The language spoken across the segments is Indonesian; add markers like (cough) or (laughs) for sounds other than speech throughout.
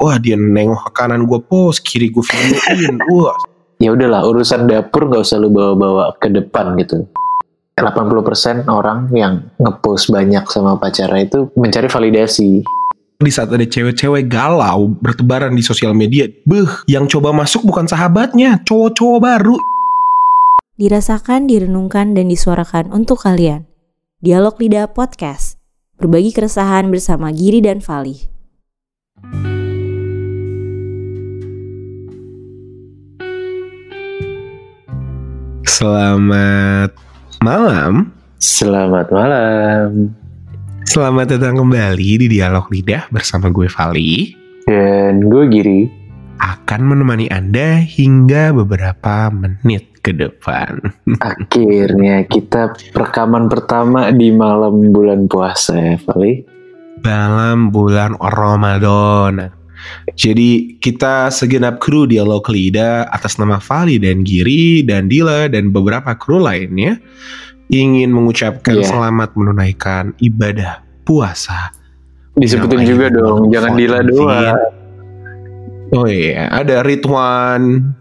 wah dia nengok ke kanan gue post kiri gue videoin (laughs) wah ya udahlah urusan dapur nggak usah lu bawa-bawa ke depan gitu 80% orang yang ngepost banyak sama pacarnya itu mencari validasi di saat ada cewek-cewek galau bertebaran di sosial media, beh, yang coba masuk bukan sahabatnya, cowok-cowok baru. Dirasakan, direnungkan, dan disuarakan untuk kalian. Dialog Lidah Podcast. Berbagi keresahan bersama Giri dan Fali. Selamat malam. Selamat malam. Selamat datang kembali di Dialog Lidah bersama gue Vali. Dan gue Giri. Akan menemani Anda hingga beberapa menit ke depan. (laughs) Akhirnya kita rekaman pertama di malam bulan puasa ya Vali. Dalam bulan Ramadan. Jadi kita segenap kru Dialog Lidah atas nama Vali dan Giri dan Dila dan beberapa kru lainnya ingin mengucapkan Iya. selamat menunaikan ibadah puasa. Disebutin juga dong, jangan Dila doang. Oh iya, ada Ridwan,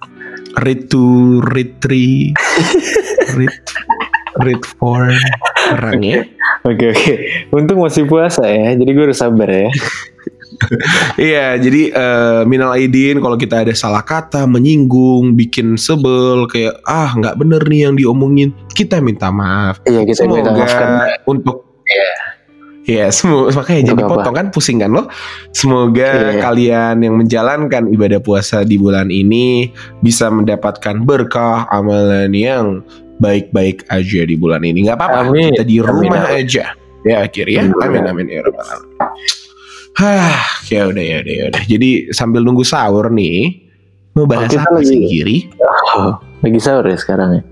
Ritu, Ritri, (laughs) Rit, Ritforn, orang ya. Oke oke, untung masih puasa ya, jadi gue harus sabar ya. (laughs) Iya, jadi eh, minal aidin kalau kita ada salah kata, menyinggung, bikin sebel, kayak ah nggak bener nih yang diomongin, kita minta maaf. Iya kita minta Semoga maaf karena untuk Iya. Ya, semua makanya jadi potong kan pusing kan lo. Semoga Iya. kalian yang menjalankan ibadah puasa di bulan ini bisa mendapatkan berkah amalan yang baik-baik aja di bulan ini. Nggak apa-apa, kita di rumah amin. aja. Ya akhirnya, Amin. amin amin ya rabbal alamin. Hah, ya udah ya udah ya udah. Jadi sambil nunggu sahur nih, mau bahas kita apa sih lagi- Giri? oh, lagi sahur ya sekarang ya.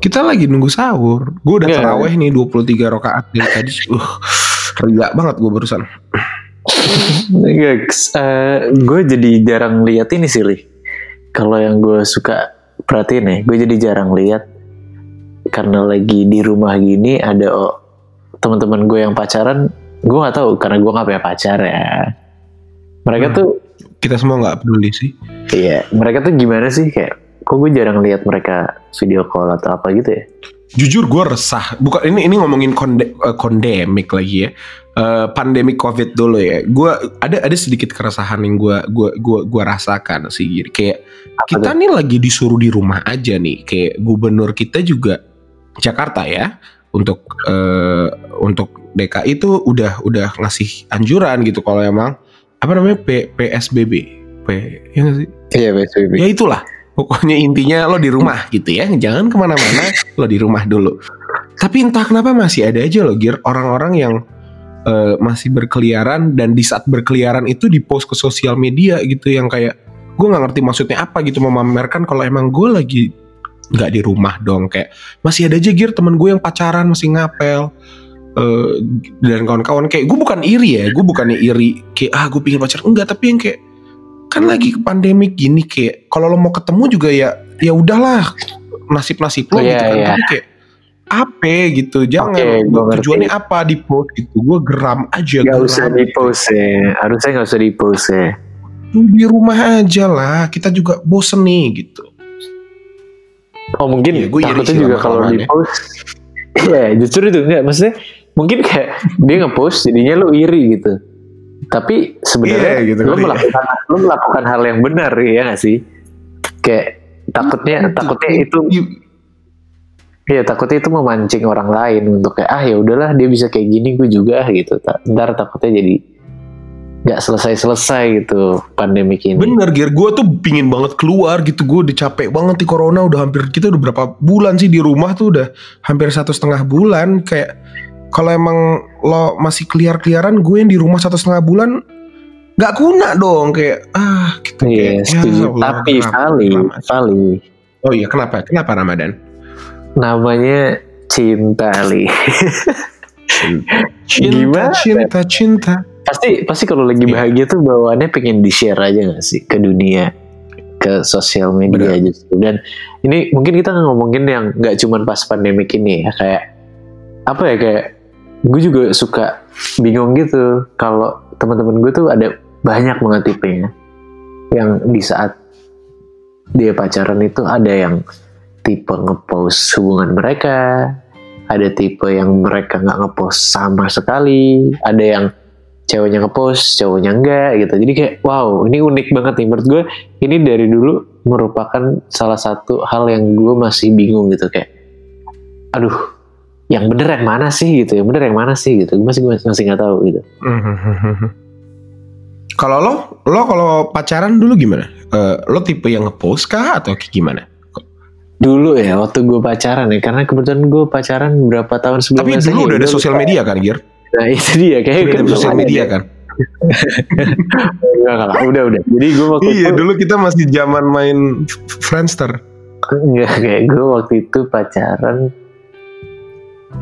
Kita lagi nunggu sahur. Gue udah Iya. terawih nih 23 rakaat dari tadi. Uh, ria banget gue barusan. Enggak, gue jadi jarang lihat ini sih, Li. Kalau yang gue suka perhatiin ya, gue jadi jarang lihat karena lagi di rumah gini ada oh, teman-teman gue yang pacaran. Gue nggak tahu karena gue nggak punya pacar ya. Mereka Hmm. tuh, Kita semua nggak peduli sih. iya, mereka tuh gimana sih kayak? Kok gue jarang lihat mereka video call atau apa gitu ya? Jujur gue resah. Bukan ini ini ngomongin konde, eh, kondemik lagi ya. Eh, pandemi covid dulu ya. Gue ada ada sedikit keresahan yang gue gua gua gua rasakan sih. Kayak Apa kita tuh? nih lagi disuruh di rumah aja nih. Kayak gubernur kita juga Jakarta ya untuk eh, untuk DKI itu udah udah ngasih anjuran gitu kalau emang apa namanya P, PSBB. P ya nggak sih? Iya, PSBB. ya itulah pokoknya intinya lo di rumah gitu ya jangan ke mana-mana lo di rumah dulu tapi entah kenapa masih ada aja lo gear orang-orang yang eh, masih berkeliaran dan di saat berkeliaran itu di post ke sosial media gitu yang kayak gue nggak ngerti maksudnya apa gitu memamerkan kalau emang gue lagi nggak di rumah dong kayak masih ada aja gear temen gue yang pacaran masih ngapel eh, dan kawan-kawan kayak gue bukan iri ya gue bukannya iri kayak ah gue pengen pacaran enggak tapi yang kayak kan lagi pandemik gini kayak kalau lo mau ketemu juga ya ya udahlah nasib nasib lo Oh, gitu iya, kan iya. tapi kayak apa gitu jangan Oke, gua ngerti. tujuannya apa di post gitu gue geram aja Gak geram. usah di post ya, harusnya gak usah di post ya. Di rumah aja lah kita juga bosen nih gitu Oh mungkin Iya, gue iri takutnya juga kalau di ya. post (laughs) Iya justru itu enggak Maksudnya mungkin kayak Dia nge-post jadinya lu iri gitu Tapi sebenarnya Iya, gitu lu, ya. melakukan, lu melakukan hal yang benar ya gak sih Kayak takutnya takutnya itu Iya takutnya itu memancing orang lain untuk kayak ah ya udahlah dia bisa kayak gini gue juga gitu. Ta- Ntar takutnya jadi nggak selesai selesai gitu pandemik ini. bener gear gue tuh pingin banget keluar gitu gue udah capek banget di corona udah hampir kita udah berapa bulan sih di rumah tuh udah hampir satu setengah bulan kayak kalau emang lo masih keliar keliaran gue yang di rumah satu setengah bulan nggak kuna dong kayak ah gitu Iya, kayak. Allah, Tapi Vali, geram. Vali, oh iya kenapa kenapa Ramadan namanya cinta li. cinta Gimana? cinta cinta pasti pasti kalau lagi Iya. bahagia tuh bawaannya pengen di share aja gak sih ke dunia, ke sosial media Benar. justru. Dan ini mungkin kita ngomongin yang nggak cuman pas pandemik ini ya kayak apa ya kayak gue juga suka bingung gitu kalau teman-teman gue tuh ada banyak banget tipenya. Yang di saat dia pacaran itu ada yang tipe ngepost hubungan mereka ada tipe yang mereka nggak ngepost sama sekali ada yang ceweknya ngepost cowoknya enggak gitu. Jadi kayak wow ini unik banget nih. Menurut gue ini dari dulu merupakan salah satu hal yang gue masih bingung gitu kayak aduh yang bener yang mana sih gitu yang bener yang mana sih gitu gue masih gue masih nggak tahu gitu Kalau lo, lo kalau pacaran dulu gimana? Eh, lo tipe yang ngepost kah atau kayak gimana? dulu ya waktu gue pacaran ya karena kebetulan gue pacaran berapa tahun Tapi sebelumnya sih, dulu udah ada sosial media kan, Gir? nah itu dia kayak Udah ada sosial media kan? Enggak, enggak, udah udah jadi gue waktu Iya, itu dulu kita masih zaman main Friendster. Enggak, kayak gue waktu itu pacaran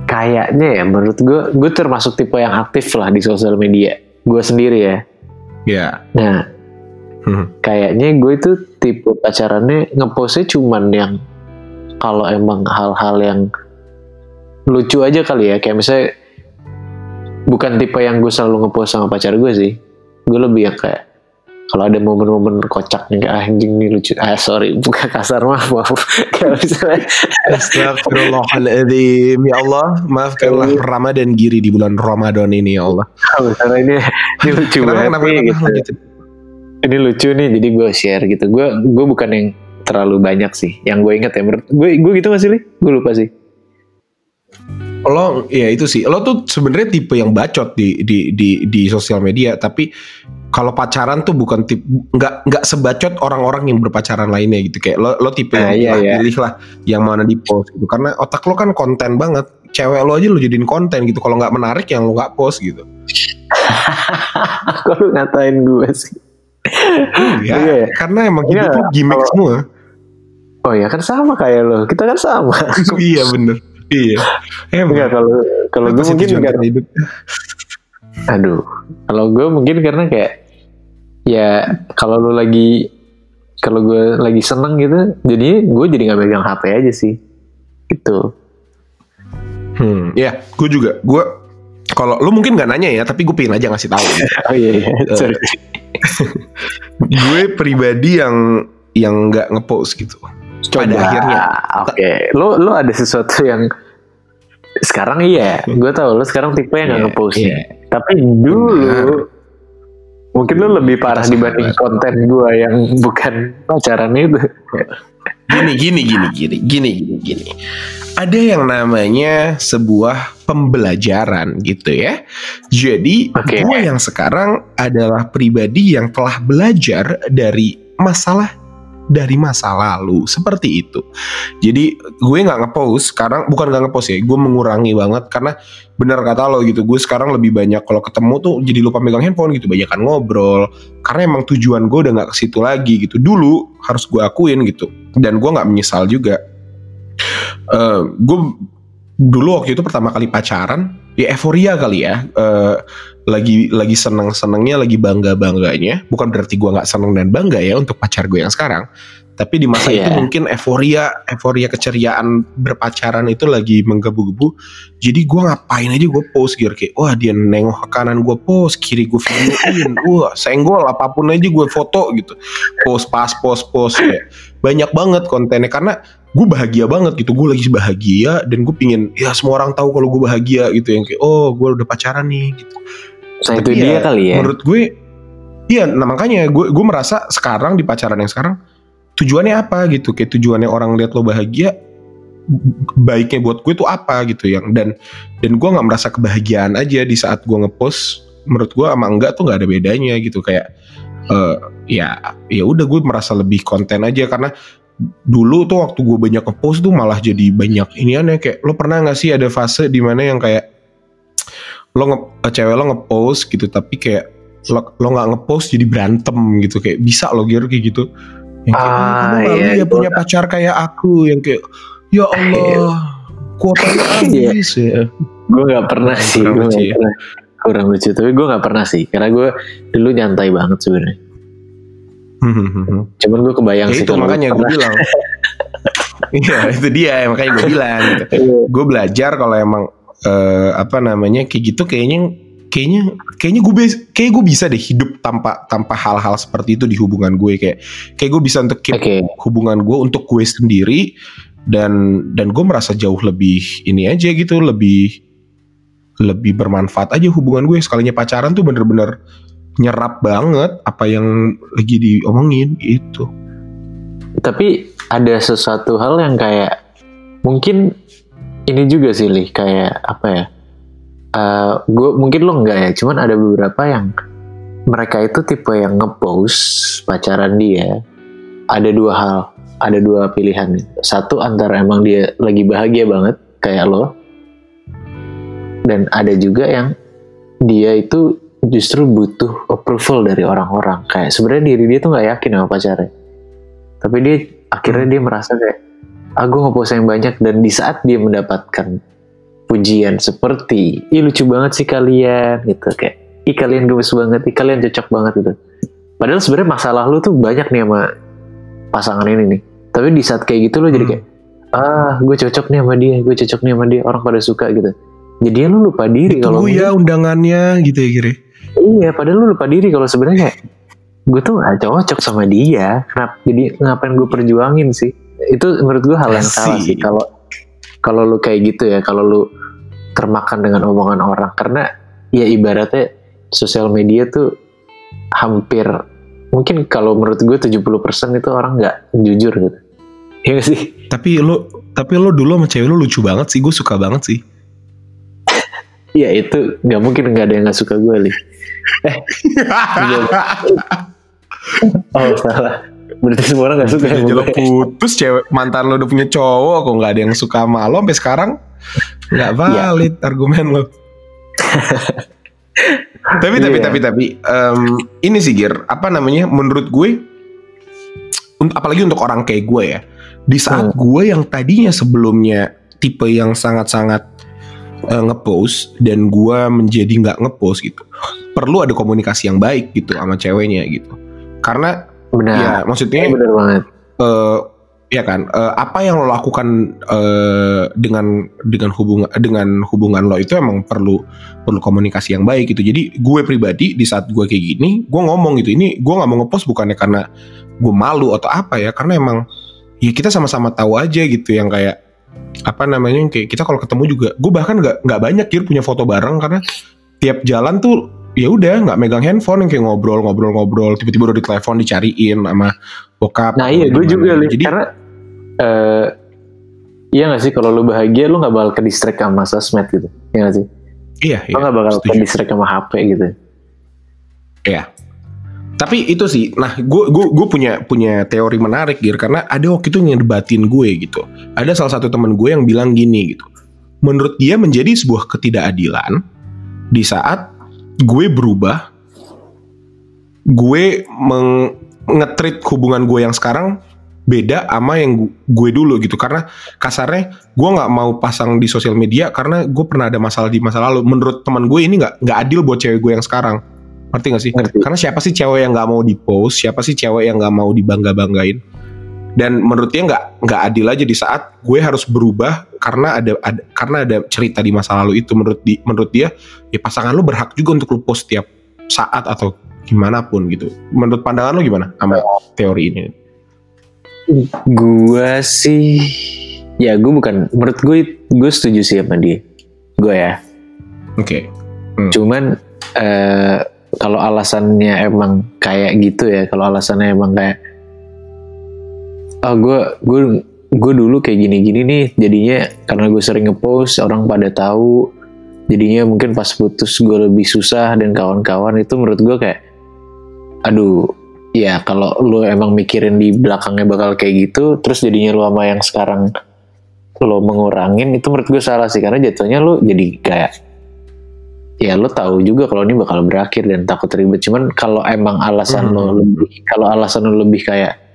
kayaknya ya menurut gue gue termasuk tipe yang aktif lah di sosial media gue sendiri ya Ya. nah Hmm. kayaknya gue itu tipe pacarannya ngepostnya cuman yang kalau emang hal-hal yang lucu aja kali ya kayak misalnya bukan tipe yang gue selalu ngepost sama pacar gue sih gue lebih yang kayak kalau ada momen-momen kocak nih kayak "Ah, anjing nih lucu. Ah sorry (laughs) bukan kasar maaf maaf. (laughs) Kayak misalnya. Astagfirullahaladzim Ya Allah Maafkanlah Ramadan Giri di bulan Ramadan ini ya Allah. (laughs) Kalau misalnya ini ini lucu Kenapa banget kenapa, nih kenapa, gitu. ini lucu nih jadi gue share gitu. Gue gue bukan yang terlalu banyak sih. Yang gue inget ya menurut gue gue gitu gak sih Li? gue lupa sih. Lo ya itu sih. Lo tuh sebenarnya tipe yang bacot di di di di sosial media Tapi kalau pacaran tuh bukan tipe nggak nggak sebacot orang-orang yang berpacaran lainnya gitu. Kayak lo lo tipe Ah, yang iya, pilih, iya. pilih lah yang mana di post gitu. Karena otak lo kan konten banget. Cewek lo aja lo jadiin konten gitu. Kalau nggak menarik yang lo nggak post gitu. (laughs) Lu ngatain gue sih. Ya Iya, iya. karena emang hidup Iya, lo gimmick kalau- semua. Oh ya kan sama kayak lo. Kita kan sama. (laughs) Iya bener. Iya. Emang. enggak kalau kalau gue mungkin aduh kalau gue mungkin karena kayak ya kalau lu lagi kalau gue lagi seneng gitu jadi gue jadi nggak megang HP aja sih gitu Hmm, ya, gue juga. Gue kalau lu mungkin nggak nanya ya, tapi gue pengen aja ngasih tahu. (laughs) oh iya iya sorry (laughs) gue pribadi yang yang nggak ngepost gitu. Pada akhirnya. oke lo lo ada sesuatu yang sekarang iya (laughs) gue tahu lo sekarang tipe yang nggak Iya, ngepost iya. Tapi dulu Benar. mungkin lo lebih parah dibanding konten gue yang bukan pacaran itu Gini, gini, gini, gini, gini, gini, gini. Ada yang namanya sebuah pembelajaran gitu ya. Jadi Oke. gue yang sekarang adalah pribadi yang telah belajar dari masalah dari masa lalu seperti itu. Jadi gue nggak ngepost sekarang bukan nggak ngepost ya, gue mengurangi banget karena benar kata lo gitu. Gue sekarang lebih banyak kalau ketemu tuh jadi lupa megang handphone gitu, banyakan ngobrol. Karena emang tujuan gue udah nggak ke situ lagi gitu. Dulu harus gue akuin gitu, dan gue nggak menyesal juga. Eh, gue dulu waktu itu pertama kali pacaran, ya euforia kali ya. Eh, lagi lagi seneng senengnya, lagi bangga bangganya. Bukan berarti gue nggak seneng dan bangga ya untuk pacar gue yang sekarang. Tapi di masa itu Iya. mungkin euforia, euforia keceriaan berpacaran itu lagi menggebu-gebu. Jadi gue ngapain aja gue post gitu kayak, wah dia nengok ke kanan gue post, kiri gue videoin, (laughs) wah senggol apa pun aja gue foto gitu. Post pas post post kayak banyak banget kontennya karena gue bahagia banget gitu gue lagi bahagia dan gue pingin ya semua orang tahu kalau gue bahagia gitu yang kayak oh gue udah pacaran nih gitu itu Tapi dia ya, kali ya menurut gue iya nah makanya gue gue merasa sekarang di pacaran yang sekarang tujuannya apa gitu? Kayak tujuannya orang lihat lo bahagia baiknya buat gue tuh apa gitu yang dan dan gue nggak merasa kebahagiaan aja di saat gue ngepost. Menurut gue sama enggak tuh nggak ada bedanya gitu kayak eh ya ya udah gue merasa lebih konten aja. Karena dulu tuh waktu gue banyak ngepost tuh malah jadi banyak ini aneh kayak lo pernah nggak sih ada fase di mana yang kayak lo nge eh, cewek lo ngepost gitu tapi kayak lo lo nggak ngepost jadi berantem gitu. Kayak bisa lo gear kayak gitu yang kayak Ah, "Oh, kamu malu iya, ya punya pacar kayak aku. Yang kayak ya (laughs) Allah kuotanya (laughs) Iya. habis ya. Gue nggak pernah sih gue nggak ya. pernah. Kurang lucu tapi gue nggak pernah sih. Karena gue dulu nyantai banget sebenarnya. Cuman gue kebayang ya sih itu makanya gue bilang. (laughs) Iya itu dia makanya gue bilang. Gitu. Iya. gue belajar kalau emang eh, apa namanya kayak gitu kayaknya kayaknya kayaknya gue kayak gue bisa deh hidup tanpa tanpa hal-hal seperti itu di hubungan gue kayak kayak gue bisa untuk keep Oke. hubungan gue untuk gue sendiri dan dan gue merasa jauh lebih ini aja gitu lebih lebih bermanfaat aja hubungan gue sekalinya pacaran tuh bener-bener nyerap banget apa yang lagi diomongin gitu Tapi ada sesuatu hal yang kayak mungkin ini juga sih Li, kayak apa ya? Gue mungkin lo enggak ya, cuman ada beberapa yang mereka itu tipe yang ngepost pacaran dia. Ada dua hal, ada dua pilihan. Satu antara emang dia lagi bahagia banget kayak lo, dan ada juga yang dia itu justru butuh approval dari orang-orang. Kayak sebenarnya diri dia tuh nggak yakin sama pacarnya tapi dia akhirnya dia merasa kayak ah gue ngepost yang banyak dan di saat dia mendapatkan pujian seperti ih lucu banget sih kalian gitu kayak ih kalian gemes banget ih kalian cocok banget gitu padahal sebenarnya masalah lu tuh banyak nih sama pasangan ini nih tapi di saat kayak gitu lo jadi Hmm. kayak ah gue cocok nih sama dia gue cocok nih sama dia orang pada suka gitu jadi lu lupa diri kalau ya undangannya gitu ya kira Iya, padahal lu lupa diri kalau sebenarnya gue tuh gak cocok sama dia. Kenapa? Jadi ngapain gue perjuangin sih? Itu menurut gue hal yang salah sih. Kalau kalau lu kayak gitu ya, kalau lu termakan dengan omongan orang, karena ya ibaratnya sosial media tuh hampir mungkin kalau menurut gue 70% itu orang nggak jujur gitu. Iya gak sih? tapi lo tapi lo dulu sama cewek lo lucu banget sih gue suka banget sih Iya (laughs) itu nggak mungkin nggak ada yang nggak suka gue li. (laughs) Oh salah. Berarti semua orang nggak suka sama gue. putus cewek mantan lo udah punya cowok kok nggak ada yang suka sama lo sampai sekarang nggak valid argumen lo. tapi tapi Iya. tapi tapi em, ini sih Gir apa namanya menurut gue apalagi untuk orang kayak gue ya di saat gue yang tadinya sebelumnya tipe yang sangat-sangat eh, ngepost dan gue menjadi nggak ngepost gitu perlu ada komunikasi yang baik gitu sama ceweknya gitu karena Benar. ya maksudnya benar banget. eh ya kan? Eh, apa yang lo lakukan eh, dengan dengan hubungan dengan hubungan lo itu emang perlu perlu komunikasi yang baik gitu. Jadi gue pribadi di saat gue kayak gini gue ngomong gitu. Ini gue nggak mau ngepost bukannya karena gue malu atau apa ya? Karena emang ya kita sama-sama tahu aja gitu yang kayak apa namanya kayak kita kalau ketemu juga gue bahkan nggak nggak banyak kir punya foto bareng. Karena tiap jalan tuh ya udah nggak megang handphone yang kayak ngobrol-ngobrol-ngobrol tiba-tiba udah di telepon dicariin sama bokap Nah iya gue juga Li. jadi karena eh iya gak sih kalau lu bahagia lu nggak bakal ke distract sama sosmed gitu. Iya gak sih? iya, Lu iya nggak bakal ke distract sama HP gitu. Iya. Tapi itu sih, nah gue gue gue punya punya teori menarik Gir karena ada waktu itu yang debatin gue gitu. Ada salah satu teman gue yang bilang gini gitu. Menurut dia menjadi sebuah ketidakadilan di saat gue berubah, gue meng ngetrit hubungan gue yang sekarang beda sama yang gu- gue dulu gitu. Karena kasarnya gue nggak mau pasang di sosial media karena gue pernah ada masalah di masa lalu. Menurut teman gue ini nggak nggak adil buat cewek gue yang sekarang. Ngerti gak sih? Ngerti? karena siapa sih cewek yang nggak mau di post? Siapa sih cewek yang nggak mau dibangga banggain dan menurut dia nggak nggak adil aja di saat gue harus berubah karena ada, ada karena ada cerita di masa lalu itu menurut di menurut dia ya pasangan lu berhak juga untuk lu post setiap saat atau gimana pun gitu menurut pandangan lu gimana sama teori ini Gue sih ya gue bukan menurut gue gue setuju sih sama dia. Gue ya. oke Cuman eh kalau alasannya emang kayak gitu ya, kalau alasannya emang kayak ah gue gue gue dulu kayak gini-gini nih jadinya karena gue sering ngepost orang pada tahu. Jadinya mungkin pas putus gue lebih susah dan kawan-kawan. Itu menurut gue kayak aduh ya kalau lu emang mikirin di belakangnya bakal kayak gitu terus jadinya lu sama yang sekarang lo mengurangin itu menurut gue salah sih. Karena jatuhnya lu jadi kayak ya lo tahu juga kalau ini bakal berakhir dan takut ribet. Cuman kalau emang alasan Hmm. lo lebih kalau alasan lo lebih kayak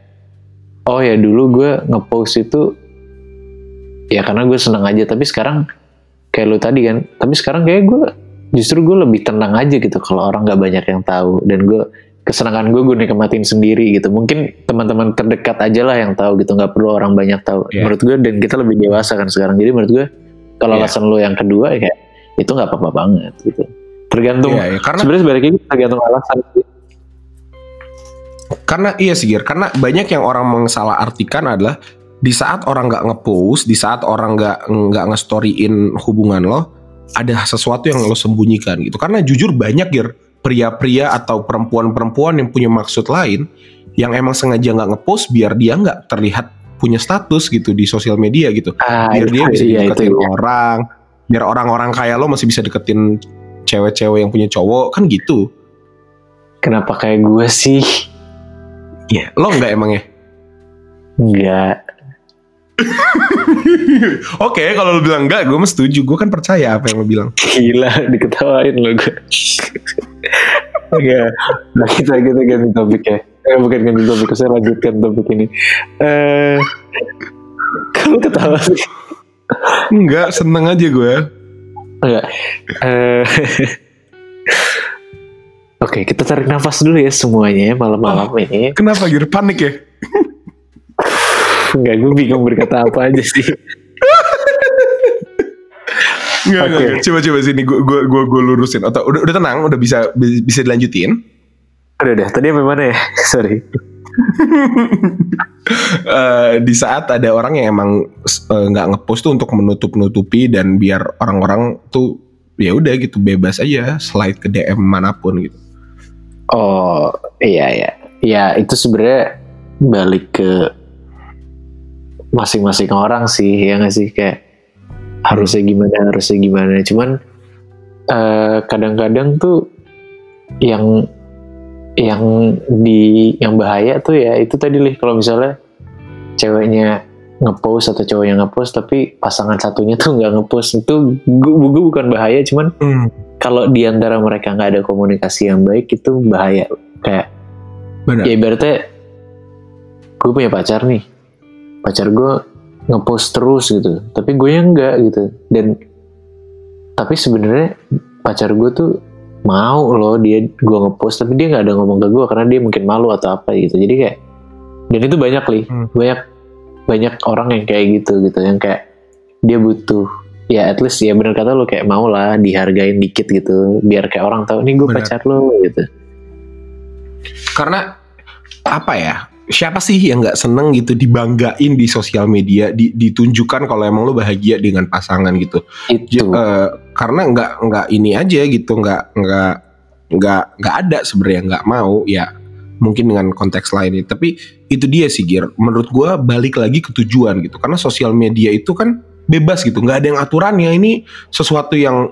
oh ya dulu gue ngepost itu ya karena gue senang aja tapi sekarang kayak lo tadi kan tapi sekarang kayak gue justru gue lebih tenang aja gitu kalau orang nggak banyak yang tahu dan gue kesenangan gue gue nikmatin sendiri gitu mungkin teman-teman terdekat aja lah yang tahu gitu nggak perlu orang banyak tahu Iya. menurut gue dan kita lebih dewasa kan sekarang jadi menurut gue kalau Iya. alasan lo yang kedua ya kayak itu nggak apa-apa banget gitu tergantung Iya, iya, karena- sebenarnya sebaliknya tergantung alasan sih. Karena iya sih Gir, karena banyak yang orang mensalah artikan adalah di saat orang nggak ngepost, di saat orang nggak nggak ngestoryin hubungan lo, ada sesuatu yang lo sembunyikan gitu. Karena jujur banyak Gir, pria-pria atau perempuan-perempuan yang punya maksud lain, yang emang sengaja nggak ngepost biar dia nggak terlihat punya status gitu di sosial media gitu. ah, Biar dia bisa iya, deketin itu, iya. orang, biar orang-orang kayak lo masih bisa deketin cewek-cewek yang punya cowok kan gitu. kenapa kayak gue sih Iya, lo nggak emang ya? enggak (laughs) Oke, kalau lo bilang enggak, gue setuju. Gue kan percaya apa yang lo bilang. gila diketawain lo gue Enggak, nah kita kita ganti topik ya. Eh, bukan ganti topik, saya lanjutkan topik ini. Eh, kalau ketawa sih. Enggak, seneng aja gue. Enggak. Eh, Oke, kita tarik nafas dulu ya semuanya ya malam-malam ini. Kenapa Gir? Panik ya? Enggak, gue bingung berkata apa aja sih. Enggak, enggak. Coba coba sini gue gue gue gue lurusin. Atau udah udah tenang, udah bisa bisa dilanjutin. Udah udah, tadi apa mana ya? (laughs) Sorry. (laughs) Eh, di saat ada orang yang emang eh, nggak ngepost tuh untuk menutup nutupi dan biar orang-orang tuh ya udah gitu bebas aja slide ke DM mana pun gitu. Oh, iya ya. Ya, itu sebenarnya balik ke masing-masing orang sih, ya nggak sih kayak harusnya gimana, harusnya gimana. Cuman eh, kadang-kadang tuh yang yang di yang bahaya tuh ya itu tadi lih kalau misalnya ceweknya ngepost atau cowok yang ngepost tapi pasangan satunya tuh nggak ngepost itu gue bukan bahaya cuman kalau di antara mereka nggak ada komunikasi yang baik itu bahaya. Kayak Benar. ya ibaratnya gue punya pacar nih. Pacar gue ngepost terus gitu. Tapi gue yang enggak gitu. Dan tapi sebenarnya pacar gue tuh mau loh dia gue ngepost tapi dia nggak ada ngomong ke gue karena dia mungkin malu atau apa gitu. Jadi kayak dan itu banyak li. Hmm. banyak banyak orang yang kayak gitu gitu. Yang kayak dia butuh ya at least ya bener kata lo kayak mau lah dihargain dikit gitu biar kayak orang tahu nih gue pacar lo gitu Karena apa ya? Siapa sih yang nggak seneng gitu dibanggain di sosial media, di- ditunjukkan kalau emang lo bahagia dengan pasangan gitu. itu J- eh, karena nggak nggak ini aja gitu, nggak nggak nggak nggak ada sebenarnya nggak mau ya mungkin dengan konteks lainnya. Tapi itu dia sih Gir. Menurut gua balik lagi ke tujuan gitu. Karena sosial media itu kan bebas gitu, nggak ada yang aturannya. Ini sesuatu yang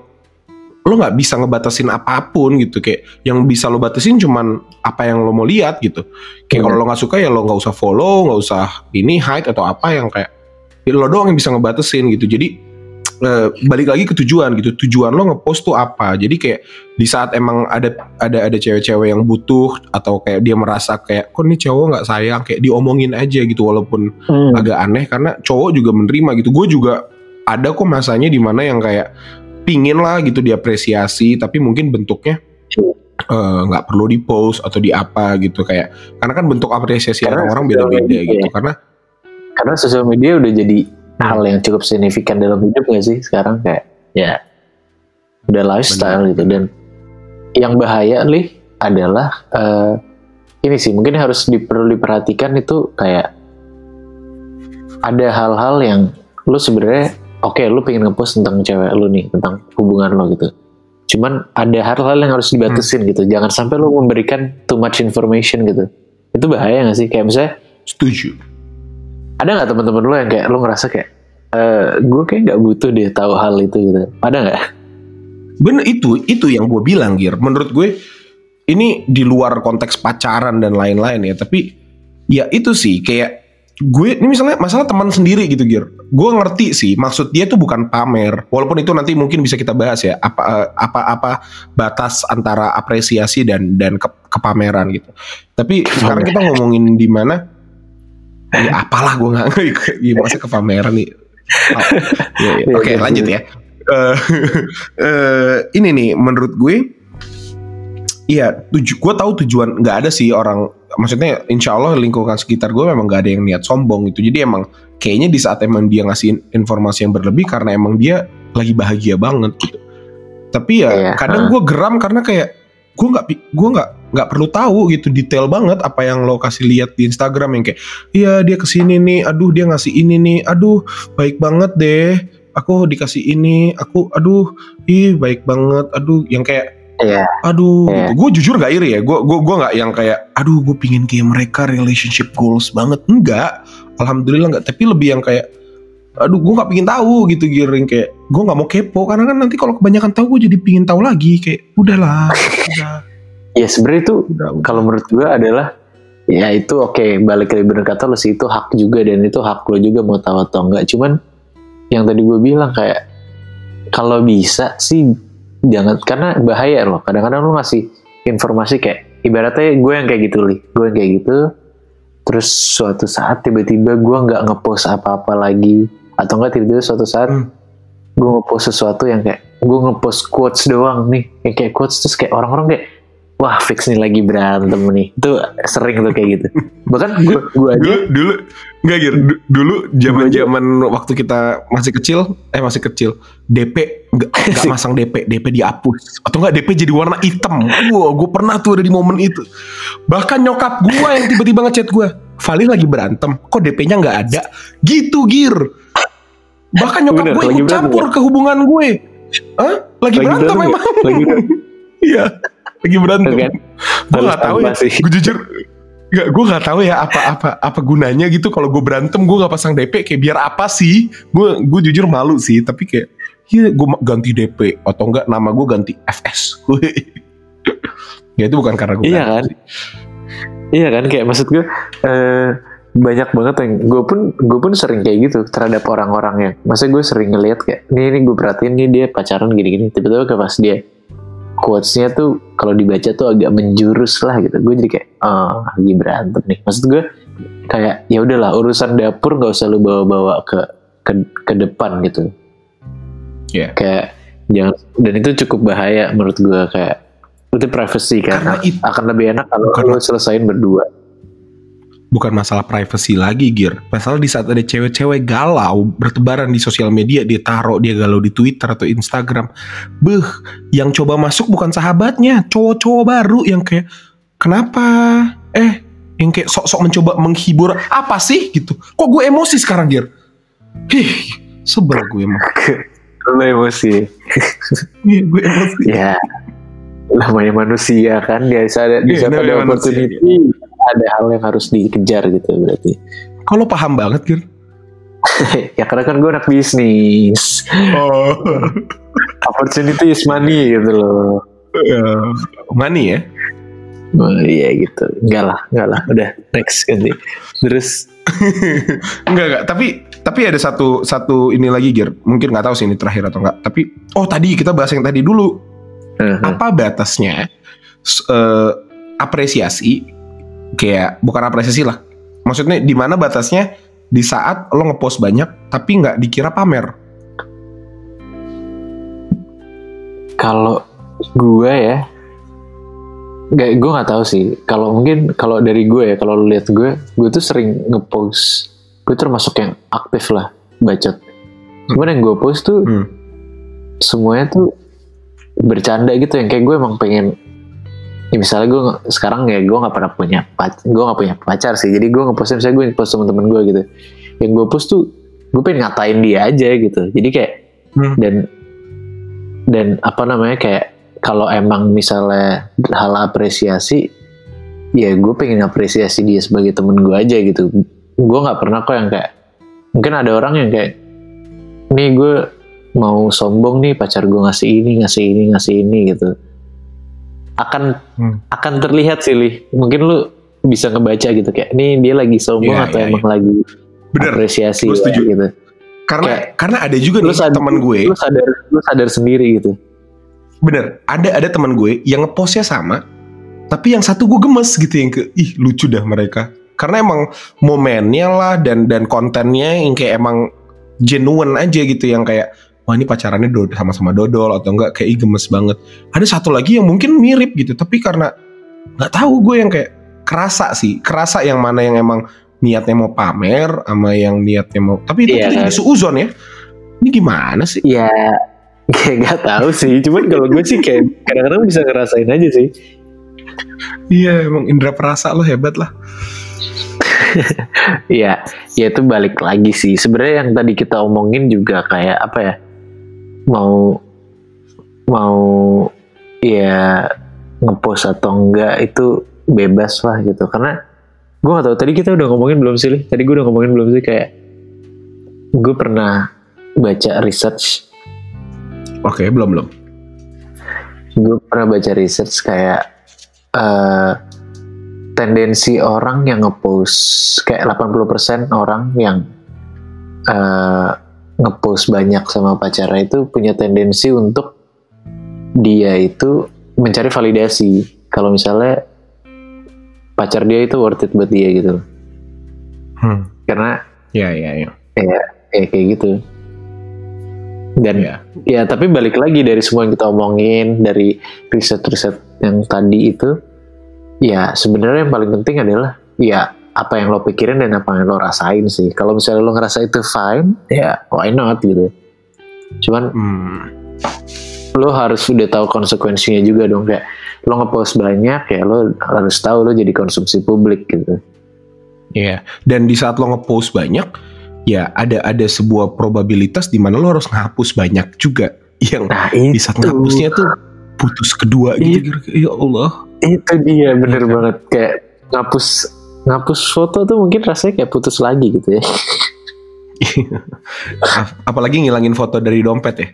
lo nggak bisa ngebatasin apa pun gitu kayak yang bisa lo batasin cuman apa yang lo mau lihat gitu kayak Hmm. kalau lo nggak suka ya lo nggak usah follow nggak usah ini hide atau apa yang kayak ya lo doang yang bisa ngebatasin gitu jadi eh, balik lagi ke tujuan gitu. Tujuan lo ngepost tuh apa? Jadi kayak di saat emang ada ada ada cewek-cewek yang butuh atau kayak dia merasa kayak kok nih cowok nggak sayang? Kayak diomongin aja gitu walaupun Hmm. agak aneh karena cowok juga menerima gitu. Gue juga ada kok masanya di mana yang kayak pingin lah gitu diapresiasi tapi mungkin bentuknya eh, nggak perlu di post atau di apa gitu. Kayak karena kan bentuk apresiasi Karena orang-orang beda-beda gitu. Ya. karena karena sosial media udah jadi hal yang cukup signifikan dalam hidup gak sih sekarang? Kayak ya udah lifestyle gitu. Dan yang bahaya nih adalah eh, ini sih mungkin harus perlu diperhatikan itu kayak ada hal-hal yang lu sebenarnya oke lu pengen ngepost tentang cewek lu nih tentang hubungan lo gitu. Cuman ada hal-hal yang harus dibatasin gitu. Jangan sampai lu memberikan too much information gitu. Itu bahaya gak sih? Kayak misalnya setuju ada nggak teman-teman lo yang kayak lo ngerasa kayak eh gue kayak nggak butuh deh tahu hal itu gitu. Ada nggak? Bener itu itu yang gue bilang Gir. Menurut gue ini di luar konteks pacaran dan lain-lain ya tapi ya itu sih kayak gue ini misalnya masalah teman sendiri gitu Gir. Gue ngerti sih maksud dia tuh bukan pamer. Walaupun itu nanti mungkin bisa kita bahas ya apa eh, apa apa batas antara apresiasi dan dan ke, kepameran gitu. Tapi sekarang kita ngomongin di mana ya apalah gue nggak (laughs) ya, masa kepameran nih Oh, ya, ya. Iya, oke iya, lanjut iya. ya Eh, (laughs) eh, ini nih menurut gue Iya, tuju, gue tahu tujuan nggak ada sih orang, maksudnya insya Allah lingkungan sekitar gue memang nggak ada yang niat sombong gitu. Jadi emang kayaknya di saat emang dia ngasih informasi yang berlebih karena emang dia lagi bahagia banget gitu. Tapi ya Iya, kadang gue geram karena kayak gue nggak gue nggak nggak perlu tahu gitu detail banget apa yang lo kasih lihat di Instagram yang kayak iya dia ke sini nih, aduh dia ngasih ini nih, aduh baik banget deh, aku dikasih ini, aku aduh ih baik banget, aduh yang kayak Iya. aduh Iya. gitu. gue jujur gak iri ya gue gue gue nggak yang kayak aduh gue pingin kayak mereka relationship goals banget enggak alhamdulillah enggak tapi lebih yang kayak aduh gue nggak pingin tahu gitu giring kayak gue nggak mau kepo karena kan nanti kalau kebanyakan tahu gue jadi pingin tahu lagi kayak udahlah udah Ya sebenarnya itu kalau menurut gue adalah ya itu oke balik lagi bener kata lo sih itu hak juga dan itu hak lo juga mau tahu atau enggak. Cuman yang tadi gue bilang kayak kalau bisa sih jangan karena bahaya loh. Kadang-kadang lo ngasih informasi kayak ibaratnya gue yang kayak gitu li. Gue yang kayak gitu terus suatu saat tiba-tiba gue nggak ngepost apa-apa lagi atau enggak tiba-tiba suatu saat Hmm. gue ngepost sesuatu yang kayak gue ngepost quotes doang nih yang kayak quotes terus kayak orang-orang kayak wah fix nih lagi berantem nih. Itu sering tuh kayak gitu. Bahkan (laughs) gue gue aja dulu dulu nggak gitu dulu zaman zaman waktu kita masih kecil eh masih kecil DP (laughs) nggak masang DP DP dihapus. Atau nggak DP jadi warna hitam. Wah gue pernah tuh ada di momen itu. Bahkan nyokap gue yang tiba-tiba ngechat gue Vali lagi berantem. Kok DP-nya nggak ada? Gitu gir. Bahkan nyokap gue lagi ikut berantem campur ke hubungan gue. Hah? lagi, berantem ya? memang lagi berantem (laughs) iya lagi berantem. Kan? Gue nggak tahu ya. sih. gue jujur Gak, gue nggak tahu ya apa apa apa gunanya gitu kalau gue berantem gue nggak pasang DP kayak biar apa sih? Gue gue jujur malu sih tapi kayak ya gue ganti DP atau enggak nama gue ganti FS (laughs) ya itu bukan karena gue Iya kan? Iya kan? Kayak maksud gue eh, banyak banget yang gue pun gue pun sering kayak gitu terhadap orang-orang yang masa gue sering ngeliat kayak ini ini gue perhatiin nih dia pacaran gini-gini. Tiba-tiba ke pas dia quotesnya tuh kalau dibaca tuh agak menjurus lah gitu. Gue jadi kayak oh lagi berantem nih. Maksud gue kayak ya udahlah urusan dapur nggak usah lu bawa-bawa ke ke ke depan gitu. Iya. kayak jangan dan itu cukup bahaya menurut gue kayak itu privacy kan Karena it- akan lebih enak kalau lu selesain berdua bukan masalah privacy lagi gear. Masalah di saat ada cewek-cewek galau bertebaran di sosial media dia taruh dia galau di Twitter atau Instagram. Beh yang coba masuk bukan sahabatnya cowok-cowok baru yang kayak kenapa? Eh yang kayak sok-sok mencoba menghibur apa sih? Gitu. Kok gue emosi sekarang gear? Hih, sebel gue emang. (laughs) Lu emosi. (laughs) Iya, gue emosi. Ya namanya manusia kan dia ada di Iya, saat ada namanya manusia. Ada hal yang harus dikejar gitu berarti. (laughs) Kalau paham banget gear ya karena kan gue anak bisnis. Oh. (laughs) Opportunity is money gitu loh. Money ya? Oh, iya gitu. Enggak lah enggak lah. Udah next ganti. Terus? (laughs) Enggak enggak, tapi tapi ada satu satu ini lagi Gir. Mungkin nggak tahu sih ini terakhir atau enggak. Tapi oh tadi kita bahas yang tadi dulu. eh, Apa batasnya eh, apresiasi kayak bukan apresiasi lah. Maksudnya di mana batasnya di saat lo ngepost banyak tapi nggak dikira pamer. kalau gue ya nggak gue nggak tahu sih kalau mungkin kalau dari gue ya kalau lu lihat gue gue tuh sering ngepost gue termasuk yang aktif lah bacot cuman yang gue post tuh Hmm. semuanya tuh bercanda gitu yang kayak gue emang pengen ya misalnya gue sekarang ya gue nggak pernah punya pacar gue nggak punya pacar sih. Jadi gue ngepost misalnya gue ngepost teman-teman gue gitu. Yang gue post tuh gue pengen ngatain dia aja gitu. Jadi kayak Hmm. dan dan apa namanya kayak kalau emang misalnya hal apresiasi ya gue pengen apresiasi dia sebagai temen gue aja gitu. Gue nggak pernah kok yang kayak mungkin ada orang yang kayak nih gue mau sombong nih pacar gue ngasih ini ngasih ini ngasih ini gitu akan Hmm. akan terlihat sih Li. mungkin lu bisa ngebaca gitu kayak nih dia lagi sombong Iya, atau iya, emang lagi Bener. apresiasi Gue ya, setuju. gitu Karena Kayak- karena ada juga lu nih sadar, teman gue. lu sadar lu sadar sendiri gitu Bener, ada ada teman gue yang ngepostnya sama, tapi yang satu gue gemes gitu yang ke, ih lucu dah mereka. Karena emang momennya lah dan dan kontennya yang kayak emang genuine aja gitu yang kayak wah ini pacarannya do- sama-sama dodol atau enggak kayak gemes banget. Ada satu lagi yang mungkin mirip gitu, tapi karena nggak tahu gue yang kayak kerasa sih, kerasa yang mana yang emang niatnya mau pamer sama yang niatnya mau. Tapi itu Iya, tadi kan? suuzon ya. Ini gimana sih? ya (laughs) Kayak gak tahu sih, cuman kalau gue sih kayak kadang-kadang bisa ngerasain aja sih. Iya emang indera perasa lo hebat lah. (laughs) Iya, ya itu balik lagi sih. Sebenarnya yang tadi kita omongin juga kayak apa ya? Mau mau ya ngepost atau enggak itu bebas lah gitu. Karena gue gak tahu tadi kita udah ngomongin belum sih? Li? Tadi gue udah ngomongin belum sih kayak gue pernah baca research. Oke belum belum. Gue pernah baca research kayak eh tendensi orang yang ngepost kayak 80% orang yang eh ngepost banyak sama pacarnya itu punya tendensi untuk dia itu mencari validasi kalau misalnya pacar dia itu worth it buat dia gitu Hmm. karena Ya ya ya. ya, ya kayak gitu dan Ya. ya tapi balik lagi dari semua yang kita omongin dari riset-riset yang tadi itu ya sebenarnya yang paling penting adalah ya apa yang lo pikirin dan apa yang lo rasain sih kalau misalnya lo ngerasa itu fine ya why not gitu cuman Hmm. lo harus udah tahu konsekuensinya juga dong kayak lo ngepost banyak ya lo harus tahu lo jadi konsumsi publik gitu Iya. Dan di saat lo ngepost banyak, ya ada ada sebuah probabilitas di mana lo harus ngapus banyak juga. (laughs) Yang nah di saat ngapusnya tuh putus kedua gitu. Ya Allah. itu dia bener Iya banget kayak ngapus ngapus foto tuh mungkin rasanya kayak putus lagi gitu ya Ap- Apalagi ngilangin foto dari dompet ya.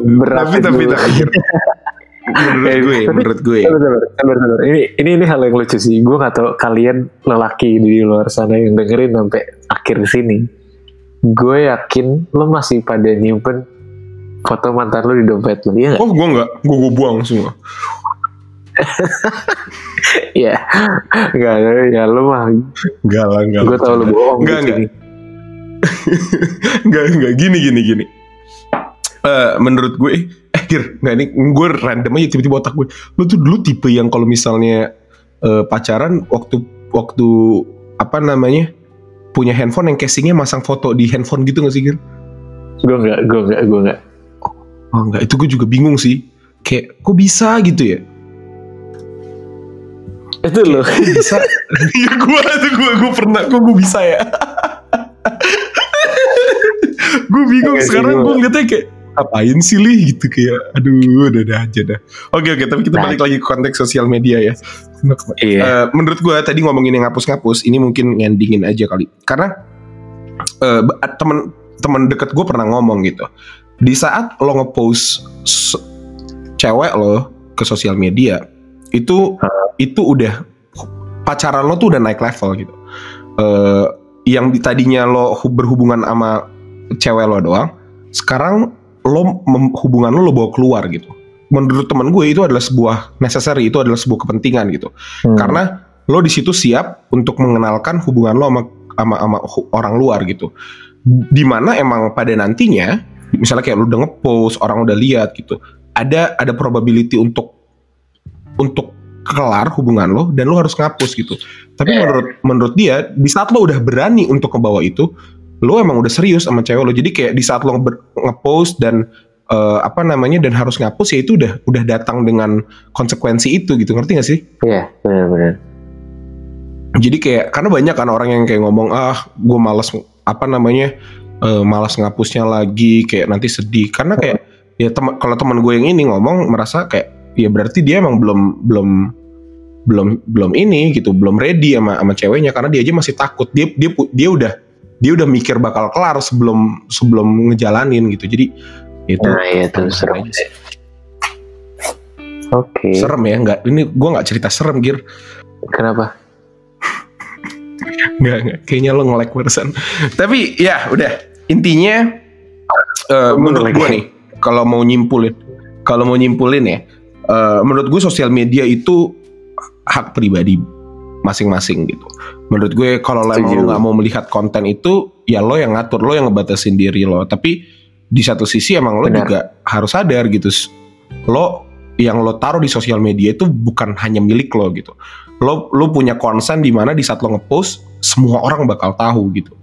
berat tapi tapi tapi menurut Eh, gue, menurut gue. Ini, ini ini hal yang lucu sih. Gue gak tau kalian lelaki di luar sana yang dengerin sampai akhir sini. Gue yakin lo masih pada nyimpen foto mantan lo di dompet lo, iya gak? Oh, gue enggak, gue gue buang semua. (laughs) Iya, Gak, ya lo mah. Enggak lah, enggak. Gue tau lo bohong. Enggak, di enggak. sini. (laughs) Enggak, enggak gini gini gini. Eh, menurut gue, eh Gir, enggak ini gue random aja tiba-tiba otak gue. Lu tuh dulu tipe yang kalau misalnya eh, pacaran waktu waktu apa namanya punya handphone yang casingnya masang foto di handphone gitu gak sih Gir? Gue gak, gue gak, gue gak. Oh enggak, itu gue juga bingung sih. Kayak kok bisa gitu ya? Itu lo. Kok bisa? (laughs) Iya gue itu gue gue pernah kok gue bisa ya? (laughs) gue bingung sih, sekarang gue ngeliatnya kayak apain sih lih gitu kayak aduh udah udah aja dah. Oke oke tapi kita Nah. balik lagi ke konteks sosial media ya. Iya. Eh, menurut gue tadi ngomongin yang ngapus-ngapus ini mungkin ngendingin aja kali karena ba- temen temen deket gue pernah ngomong gitu di saat lo ngepost cewek lo ke sosial media itu itu udah pacaran lo tuh udah naik level gitu. Eh, yang di- tadinya lo hu- berhubungan sama cewek lo doang sekarang lo hubungan lo lo bawa keluar gitu. Menurut teman gue itu adalah sebuah necessary itu adalah sebuah kepentingan gitu. Hmm. karena lo di situ siap untuk mengenalkan hubungan lo sama sama, sama orang luar gitu. Di mana emang pada nantinya misalnya kayak lo udah ngepost orang udah lihat gitu ada ada probability untuk untuk kelar hubungan lo dan lo harus ngapus gitu tapi Iya. menurut menurut dia di saat lo udah berani untuk ngebawa itu lo emang udah serius sama cewek lo jadi kayak di saat lo ngepost dan eh, apa namanya dan harus ngapus ya itu udah udah datang dengan konsekuensi itu gitu ngerti gak sih Iya, benar-benar. jadi kayak karena banyak kan orang yang kayak ngomong ah gue malas apa namanya eh, malas ngapusnya lagi kayak nanti sedih karena kayak ya teman kalau teman gue yang ini ngomong merasa kayak ya berarti dia emang belum belum belum belum ini gitu belum ready sama sama ceweknya karena dia aja masih takut dia dia dia udah dia udah mikir bakal kelar sebelum sebelum ngejalanin gitu jadi itu Nah, iya tuh serem. aja. Oke. serem ya nggak ini gue nggak cerita serem gir Kenapa? Nggak, nggak. Kayaknya lo nge-like barusan. Tapi ya udah. Intinya Gua menurut gue nih, kalau mau nyimpulin, kalau mau nyimpulin ya, eh, menurut gue sosial media itu hak pribadi masing-masing gitu. Menurut gue kalau lo emang Setuju. lo nggak mau melihat konten itu, ya lo yang ngatur, lo yang ngebatasin diri lo. Tapi di satu sisi emang lo Benar. juga harus sadar gitu. Lo yang lo taruh di sosial media itu bukan hanya milik lo gitu. Lo lo punya konsen di mana di saat lo ngepost semua orang bakal tahu gitu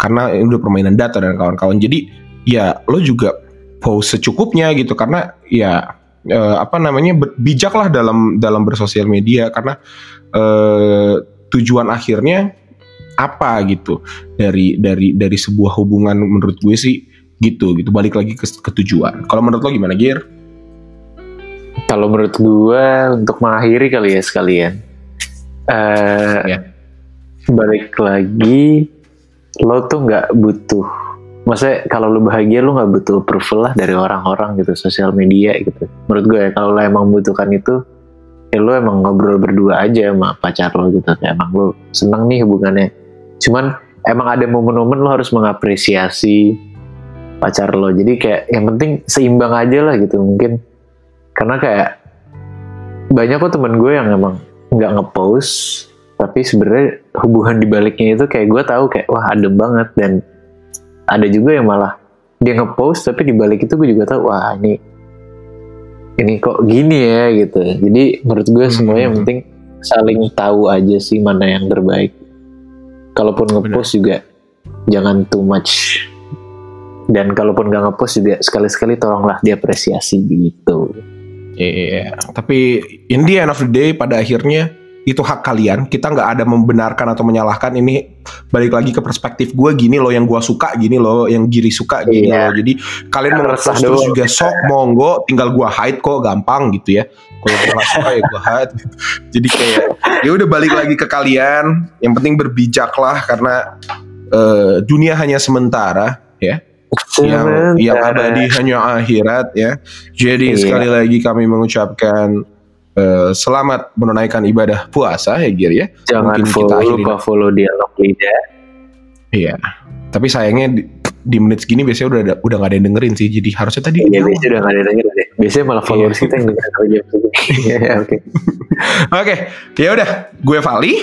karena ini udah permainan data dan kawan-kawan jadi ya lo juga post secukupnya gitu karena ya eh, apa namanya bijaklah dalam dalam bersosial media karena eh, tujuan akhirnya apa gitu dari dari dari sebuah hubungan menurut gue sih gitu gitu balik lagi ke, ke tujuan kalau menurut lo gimana Gir? Kalau menurut gue untuk mengakhiri kali ya sekalian. eh Ya. Balik lagi, lo tuh nggak butuh. Maksudnya kalau lo bahagia lo nggak butuh approval lah dari orang-orang gitu, sosial media gitu. Menurut gue ya kalau lo emang membutuhkan itu, ya lo emang ngobrol berdua aja sama pacar lo gitu. Kayak emang lo seneng nih hubungannya. Cuman emang ada momen-momen lo harus mengapresiasi pacar lo. Jadi kayak yang penting seimbang aja lah gitu mungkin karena kayak banyak kok temen gue yang emang nggak ngepost tapi sebenarnya hubungan di baliknya itu kayak gue tahu kayak wah adem banget. Dan ada juga yang malah dia ngepost tapi di balik itu gue juga tahu wah ini ini kok gini ya gitu. Jadi menurut gue semuanya yang Hmm. penting saling tahu aja sih mana yang terbaik. Kalaupun ngepost juga jangan too much. Dan kalaupun gak ngepost juga sekali-sekali tolonglah diapresiasi gitu. Iya, tapi in the end of the day pada akhirnya itu hak kalian. Kita nggak ada membenarkan atau menyalahkan. Ini balik lagi ke perspektif gue gini loh yang gue suka, gini loh yang Giri suka, gini Iya. loh. Jadi kalian mau ngepost terus doang. juga sok monggo, tinggal gue hide kok gampang gitu ya. Kalau gue nggak suka ya gue hide. Jadi kayak ya udah balik lagi ke kalian. Yang penting berbijaklah karena eh, dunia hanya sementara ya yang yang abadi hanya akhirat ya. Jadi Iya. sekali lagi kami mengucapkan eh, selamat menunaikan ibadah puasa ya Gir ya. jangan mungkin kita follow akhiri lupa follow dialog lidah Iya. Tapi sayangnya di, di menit segini biasanya udah ada, udah gak ada yang dengerin sih. Jadi harusnya tadi Iya biasanya udah gak ada yang denger deh biasanya malah followers Iya. kita yang denger kalau jam segini Iya, oke Oke, ya udah. Gue Vali.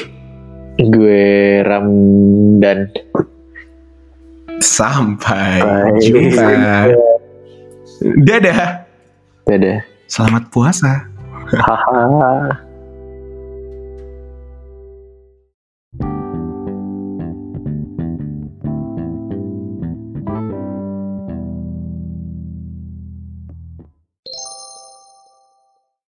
gue Ramdan Sampai Bye. jumpa. Dadah. dadah Selamat puasa. ฮ่า